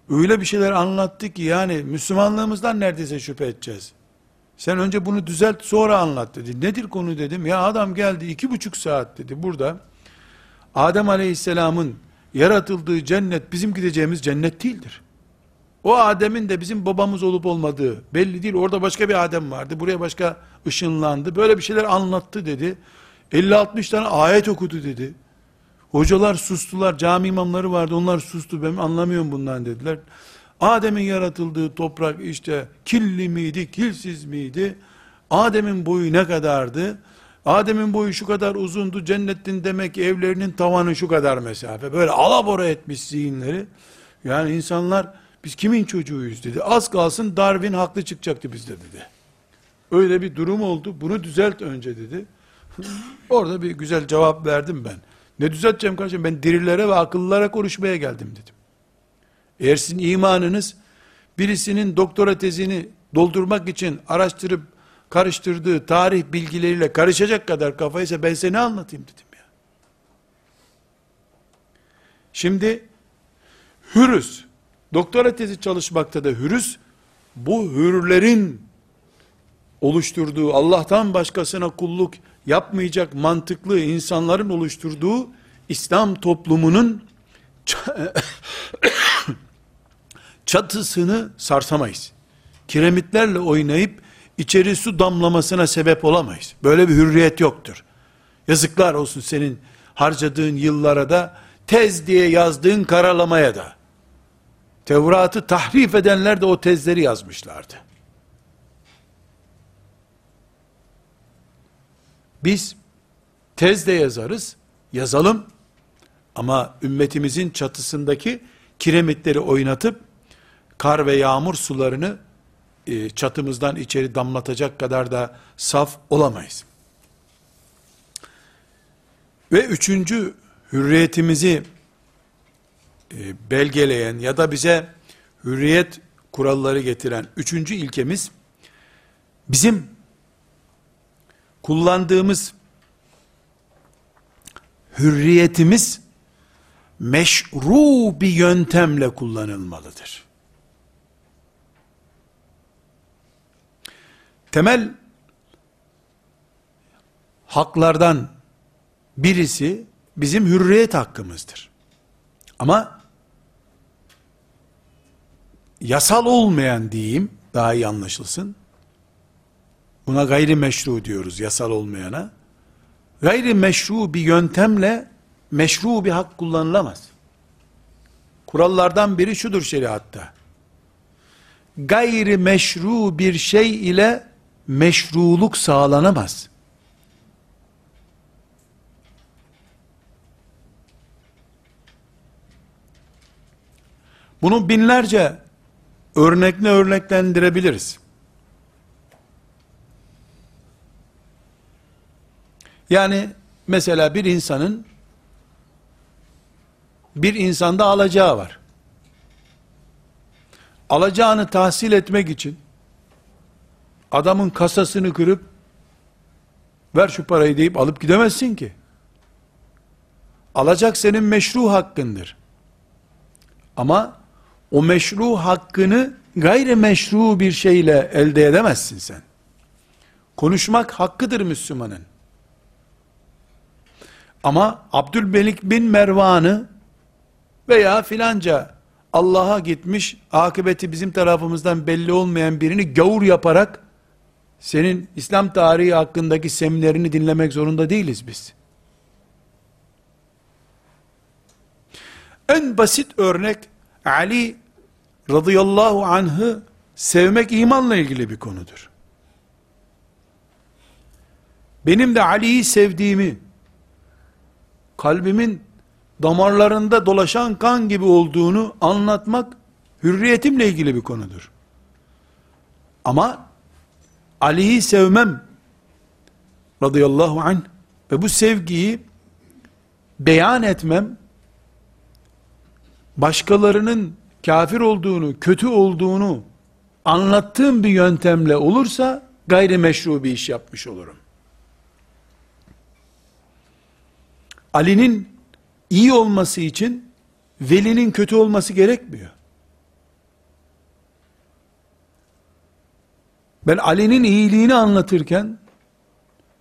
öyle bir şeyler anlattı ki yani Müslümanlığımızdan neredeyse şüphe edeceğiz. Sen önce bunu düzelt sonra anlat dedi. Nedir konu dedim. Ya adam geldi iki buçuk saat dedi burada. Adem aleyhisselamın yaratıldığı cennet bizim gideceğimiz cennet değildir. O Adem'in de bizim babamız olup olmadığı belli değil. Orada başka bir Adem vardı. Buraya başka ışınlandı. Böyle bir şeyler anlattı dedi. 50-60 tane ayet okudu dedi. Hocalar sustular. Cami imamları vardı. Onlar sustu. Ben anlamıyorum bundan dediler. Adem'in yaratıldığı toprak işte killi miydi, kilsiz miydi? Adem'in boyu ne kadardı? Adem'in boyu şu kadar uzundu. Cennetin demek ki evlerinin tavanı şu kadar mesafe. Böyle alabora etmiş zihinleri. Yani insanlar biz kimin çocuğuyuz dedi. Az kalsın Darwin haklı çıkacaktı bizde dedi. Öyle bir durum oldu. Bunu düzelt önce dedi. Orada bir güzel cevap verdim ben. Ne düzelteceğim kardeşim? Ben dirilere ve akıllılara konuşmaya geldim dedim. Eğer sizin imanınız birisinin doktora tezini doldurmak için araştırıp karıştırdığı tarih bilgileriyle karışacak kadar kafaysa ben size ne anlatayım dedim ya. Şimdi hürüz. Doktora tezi çalışmakta da hürüz. Bu hürlerin oluşturduğu Allah'tan başkasına kulluk yapmayacak mantıklı insanların oluşturduğu İslam toplumunun çatısını sarsamayız. Kiremitlerle oynayıp içeri su damlamasına sebep olamayız. Böyle bir hürriyet yoktur. Yazıklar olsun senin harcadığın yıllara da tez diye yazdığın karalamaya da. Tevrat'ı tahrif edenler de o tezleri yazmışlardı. Biz tez de yazarız, yazalım ama ümmetimizin çatısındaki kiremitleri oynatıp kar ve yağmur sularını e, çatımızdan içeri damlatacak kadar da saf olamayız. Ve üçüncü hürriyetimizi belgeleyen ya da bize hürriyet kuralları getiren üçüncü ilkemiz bizim kullandığımız hürriyetimiz meşru bir yöntemle kullanılmalıdır. Temel haklardan birisi bizim hürriyet hakkımızdır. Ama yasal olmayan diyeyim, daha iyi anlaşılsın. Buna gayri meşru diyoruz yasal olmayana. Gayri meşru bir yöntemle meşru bir hak kullanılamaz. Kurallardan biri şudur şeriatta. Gayri meşru bir şey ile meşruluk sağlanamaz. Bunu binlerce örnekle örneklendirebiliriz. Yani mesela bir insanın bir insanda alacağı var. Alacağını tahsil etmek için adamın kasasını kırıp ver şu parayı deyip alıp gidemezsin ki. Alacak senin meşru hakkındır. Ama o meşru hakkını gayrimeşru bir şeyle elde edemezsin sen. Konuşmak hakkıdır Müslümanın. Ama Abdülmelik bin Mervan'ı veya filanca Allah'a gitmiş, akıbeti bizim tarafımızdan belli olmayan birini gavur yaparak senin İslam tarihi hakkındaki seminerini dinlemek zorunda değiliz biz. En basit örnek Ali radıyallahu anh'ı sevmek imanla ilgili bir konudur. Benim de Ali'yi sevdiğimi, kalbimin damarlarında dolaşan kan gibi olduğunu anlatmak hürriyetimle ilgili bir konudur. Ama Ali'yi sevmem radıyallahu anh ve bu sevgiyi beyan etmem başkalarının kafir olduğunu, kötü olduğunu anlattığım bir yöntemle olursa gayrimeşru bir iş yapmış olurum. Ali'nin iyi olması için velinin kötü olması gerekmiyor. Ben Ali'nin iyiliğini anlatırken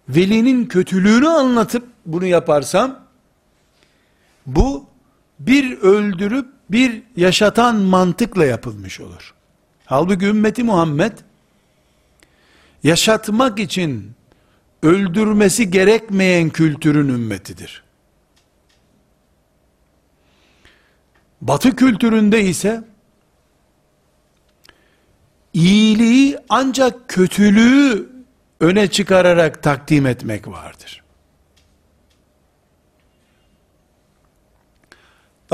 velinin kötülüğünü anlatıp bunu yaparsam bu bir öldürüp bir yaşatan mantıkla yapılmış olur. Halbuki ümmeti Muhammed yaşatmak için öldürmesi gerekmeyen kültürün ümmetidir. Batı kültüründe ise iyiliği ancak kötülüğü öne çıkararak takdim etmek vardır.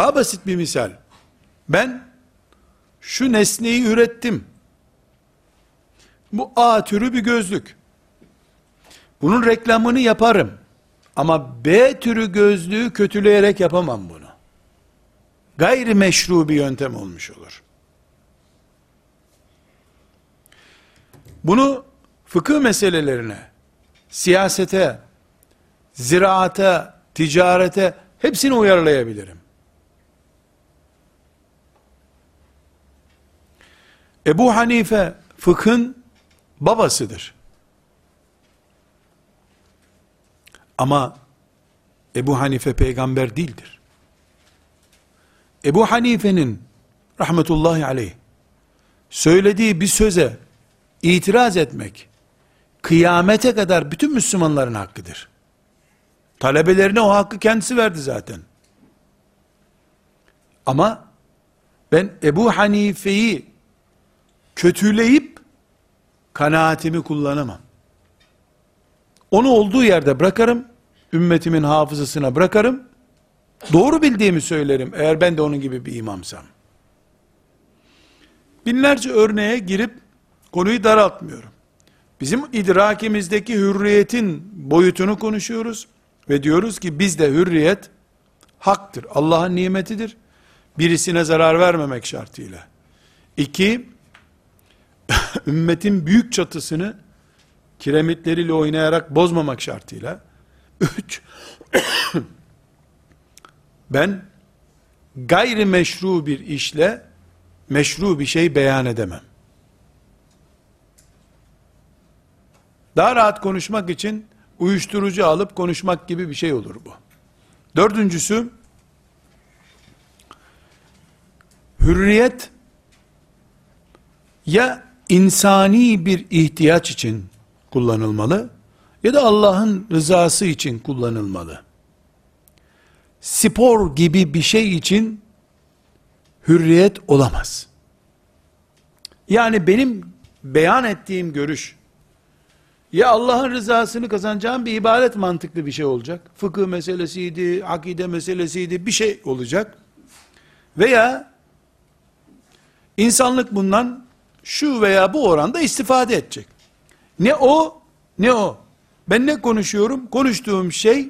Daha basit bir misal. Ben şu nesneyi ürettim. Bu A türü bir gözlük. Bunun reklamını yaparım. Ama B türü gözlüğü kötüleyerek yapamam bunu. Gayri meşru bir yöntem olmuş olur. Bunu fıkıh meselelerine, siyasete, ziraate, ticarete hepsini uyarlayabilirim. Ebu Hanife fıkhın babasıdır. Ama Ebu Hanife peygamber değildir. Ebu Hanife'nin rahmetullahi aleyh söylediği bir söze itiraz etmek kıyamete kadar bütün Müslümanların hakkıdır. Talebelerine o hakkı kendisi verdi zaten. Ama ben Ebu Hanife'yi kötüleyip kanaatimi kullanamam. Onu olduğu yerde bırakarım, ümmetimin hafızasına bırakarım, doğru bildiğimi söylerim eğer ben de onun gibi bir imamsam. Binlerce örneğe girip konuyu daraltmıyorum. Bizim idrakimizdeki hürriyetin boyutunu konuşuyoruz ve diyoruz ki bizde hürriyet haktır. Allah'ın nimetidir. Birisine zarar vermemek şartıyla. İki, ümmetin büyük çatısını kiremitleriyle oynayarak bozmamak şartıyla. Üç, ben gayri meşru bir işle meşru bir şey beyan edemem. Daha rahat konuşmak için uyuşturucu alıp konuşmak gibi bir şey olur bu. Dördüncüsü, hürriyet ya insani bir ihtiyaç için kullanılmalı ya da Allah'ın rızası için kullanılmalı. Spor gibi bir şey için hürriyet olamaz. Yani benim beyan ettiğim görüş ya Allah'ın rızasını kazanacağım bir ibadet mantıklı bir şey olacak. Fıkıh meselesiydi, akide meselesiydi, bir şey olacak. Veya insanlık bundan şu veya bu oranda istifade edecek. Ne o, ne o. Ben ne konuşuyorum? Konuştuğum şey,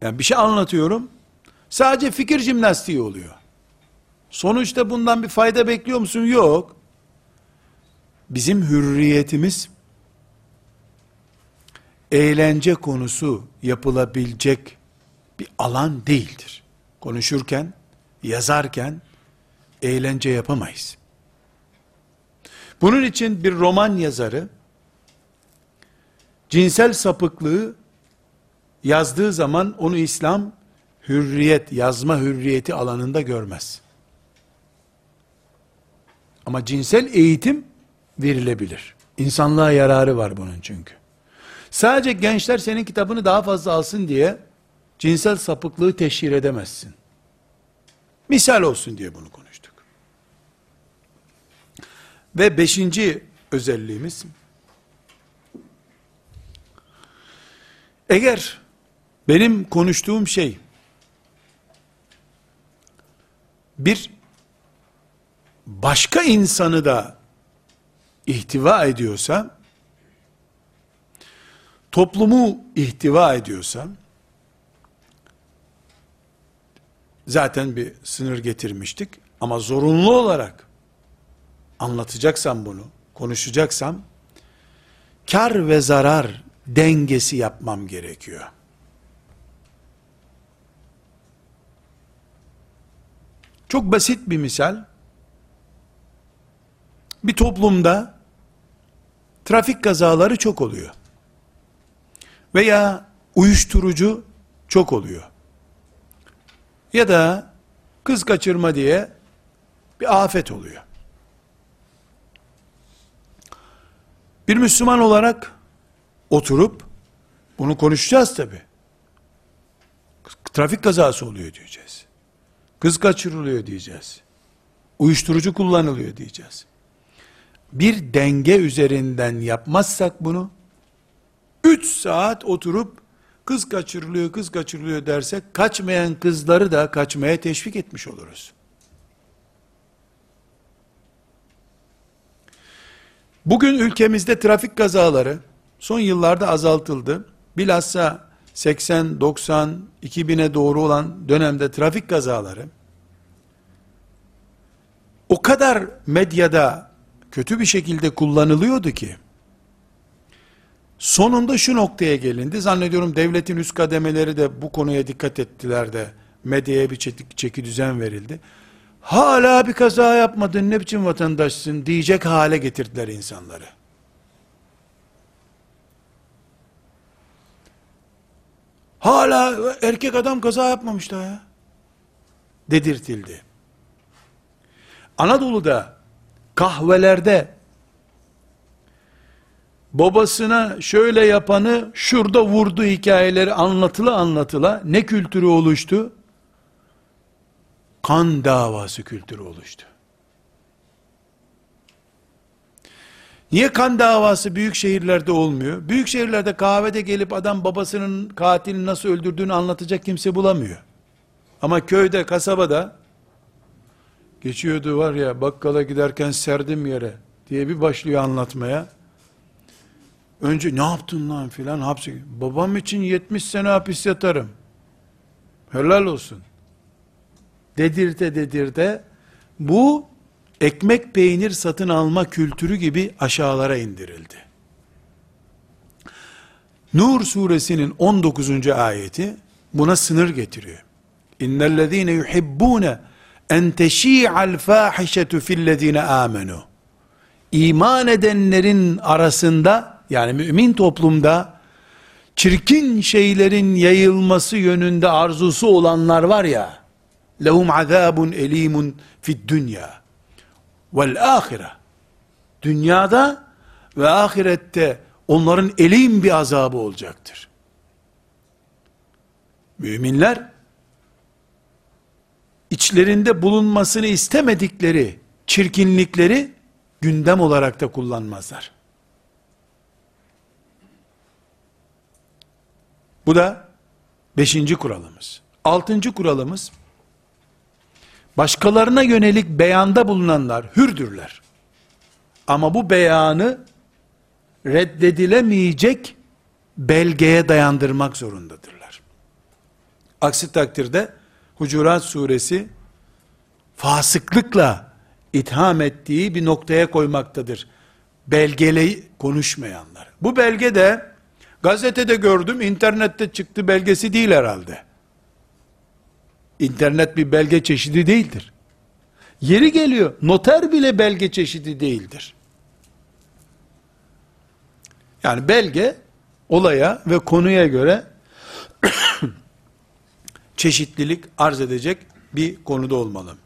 yani bir şey anlatıyorum, sadece fikir jimnastiği oluyor. Sonuçta bundan bir fayda bekliyor musun? Yok. bizim hürriyetimiz eğlence konusu yapılabilecek bir alan değildir. Konuşurken, yazarken eğlence yapamayız. Bunun için bir roman yazarı cinsel sapıklığı yazdığı zaman onu İslam hürriyet, yazma hürriyeti alanında görmez. Ama cinsel eğitim verilebilir. İnsanlığa yararı var bunun çünkü. Sadece gençler senin kitabını daha fazla alsın diye cinsel sapıklığı teşhir edemezsin. Misal olsun diye bunu konuştuk. Ve beşinci özelliğimiz, eğer benim konuştuğum şey, bir başka insanı da ihtiva ediyorsa, toplumu ihtiva ediyorsa, zaten bir sınır getirmiştik, ama zorunlu olarak anlatacaksam bunu, konuşacaksam, kar ve zarar dengesi yapmam gerekiyor. Çok basit bir misal. Bir toplumda trafik kazaları çok oluyor. Veya uyuşturucu çok oluyor. Ya da kız kaçırma diye bir afet oluyor. Bir Müslüman olarak oturup bunu konuşacağız tabi. Trafik kazası oluyor diyeceğiz. Kız kaçırılıyor diyeceğiz. Uyuşturucu kullanılıyor diyeceğiz. Bir denge üzerinden yapmazsak bunu, 3 saat oturup kız kaçırılıyor, kız kaçırılıyor dersek, kaçmayan kızları da kaçmaya teşvik etmiş oluruz. Bugün ülkemizde trafik kazaları son yıllarda azaltıldı. Bilhassa 80, 90, 2000'e doğru olan dönemde trafik kazaları o kadar medyada kötü bir şekilde kullanılıyordu ki sonunda şu noktaya gelindi. Zannediyorum devletin üst kademeleri de bu konuya dikkat ettiler de medyaya bir çeki, düzen verildi. Hala bir kaza yapmadın ne biçim vatandaşsın diyecek hale getirdiler insanları. Hala erkek adam kaza yapmamış da ya. Dedirtildi. Anadolu'da kahvelerde babasına şöyle yapanı şurada vurdu hikayeleri anlatıla anlatıla ne kültürü oluştu? Kan davası kültürü oluştu. Niye kan davası büyük şehirlerde olmuyor? Büyük şehirlerde kahvede gelip adam babasının katilini nasıl öldürdüğünü anlatacak kimse bulamıyor. Ama köyde, kasabada geçiyordu var ya bakkala giderken serdim yere diye bir başlıyor anlatmaya. Önce ne yaptın lan filan hapse. Babam için 70 sene hapis yatarım. Helal olsun. Dedirte dedirte bu ekmek peynir satın alma kültürü gibi aşağılara indirildi. Nur suresinin 19. ayeti buna sınır getiriyor. İnnellezîne yuhibbûne en teşî'al fâhişetü fillezîne âmenû. İman edenlerin arasında yani mümin toplumda çirkin şeylerin yayılması yönünde arzusu olanlar var ya lehum azabun elimun fid dünya vel ahire. Dünyada ve ahirette onların elim bir azabı olacaktır. Müminler içlerinde bulunmasını istemedikleri çirkinlikleri gündem olarak da kullanmazlar. Bu da beşinci kuralımız. Altıncı kuralımız, başkalarına yönelik beyanda bulunanlar hürdürler. Ama bu beyanı reddedilemeyecek belgeye dayandırmak zorundadırlar. Aksi takdirde Hucurat suresi fasıklıkla itham ettiği bir noktaya koymaktadır. belgeleyi konuşmayanlar. Bu belge de gazetede gördüm, internette çıktı belgesi değil herhalde. İnternet bir belge çeşidi değildir. Yeri geliyor, noter bile belge çeşidi değildir. Yani belge olaya ve konuya göre çeşitlilik arz edecek bir konuda olmalı.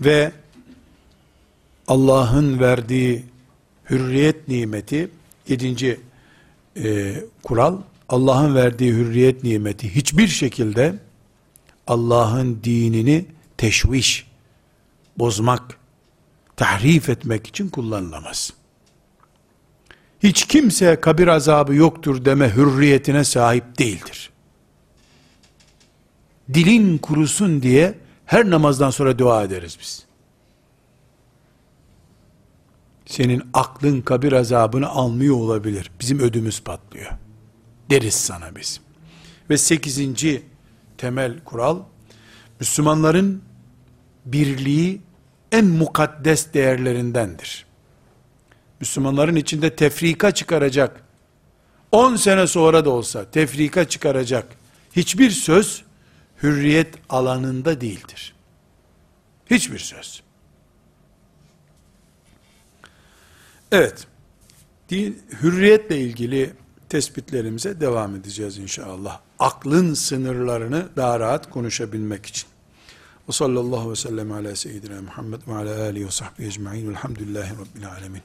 Ve Allah'ın verdiği hürriyet nimeti, yedinci e, kural, Allah'ın verdiği hürriyet nimeti hiçbir şekilde Allah'ın dinini teşviş, bozmak, tahrif etmek için kullanılamaz. Hiç kimse kabir azabı yoktur deme hürriyetine sahip değildir. Dilin kurusun diye her namazdan sonra dua ederiz biz. Senin aklın kabir azabını almıyor olabilir. Bizim ödümüz patlıyor. Deriz sana biz. Ve sekizinci temel kural, Müslümanların birliği en mukaddes değerlerindendir. Müslümanların içinde tefrika çıkaracak, 10 sene sonra da olsa tefrika çıkaracak hiçbir söz hürriyet alanında değildir. Hiçbir söz. Evet, hürriyetle ilgili tespitlerimize devam edeceğiz inşallah. Aklın sınırlarını daha rahat konuşabilmek için. Ve sallallahu ve sellem ala seyyidina Muhammed ve ala alihi ve sahbihi ecma'in velhamdülillahi rabbil alemin.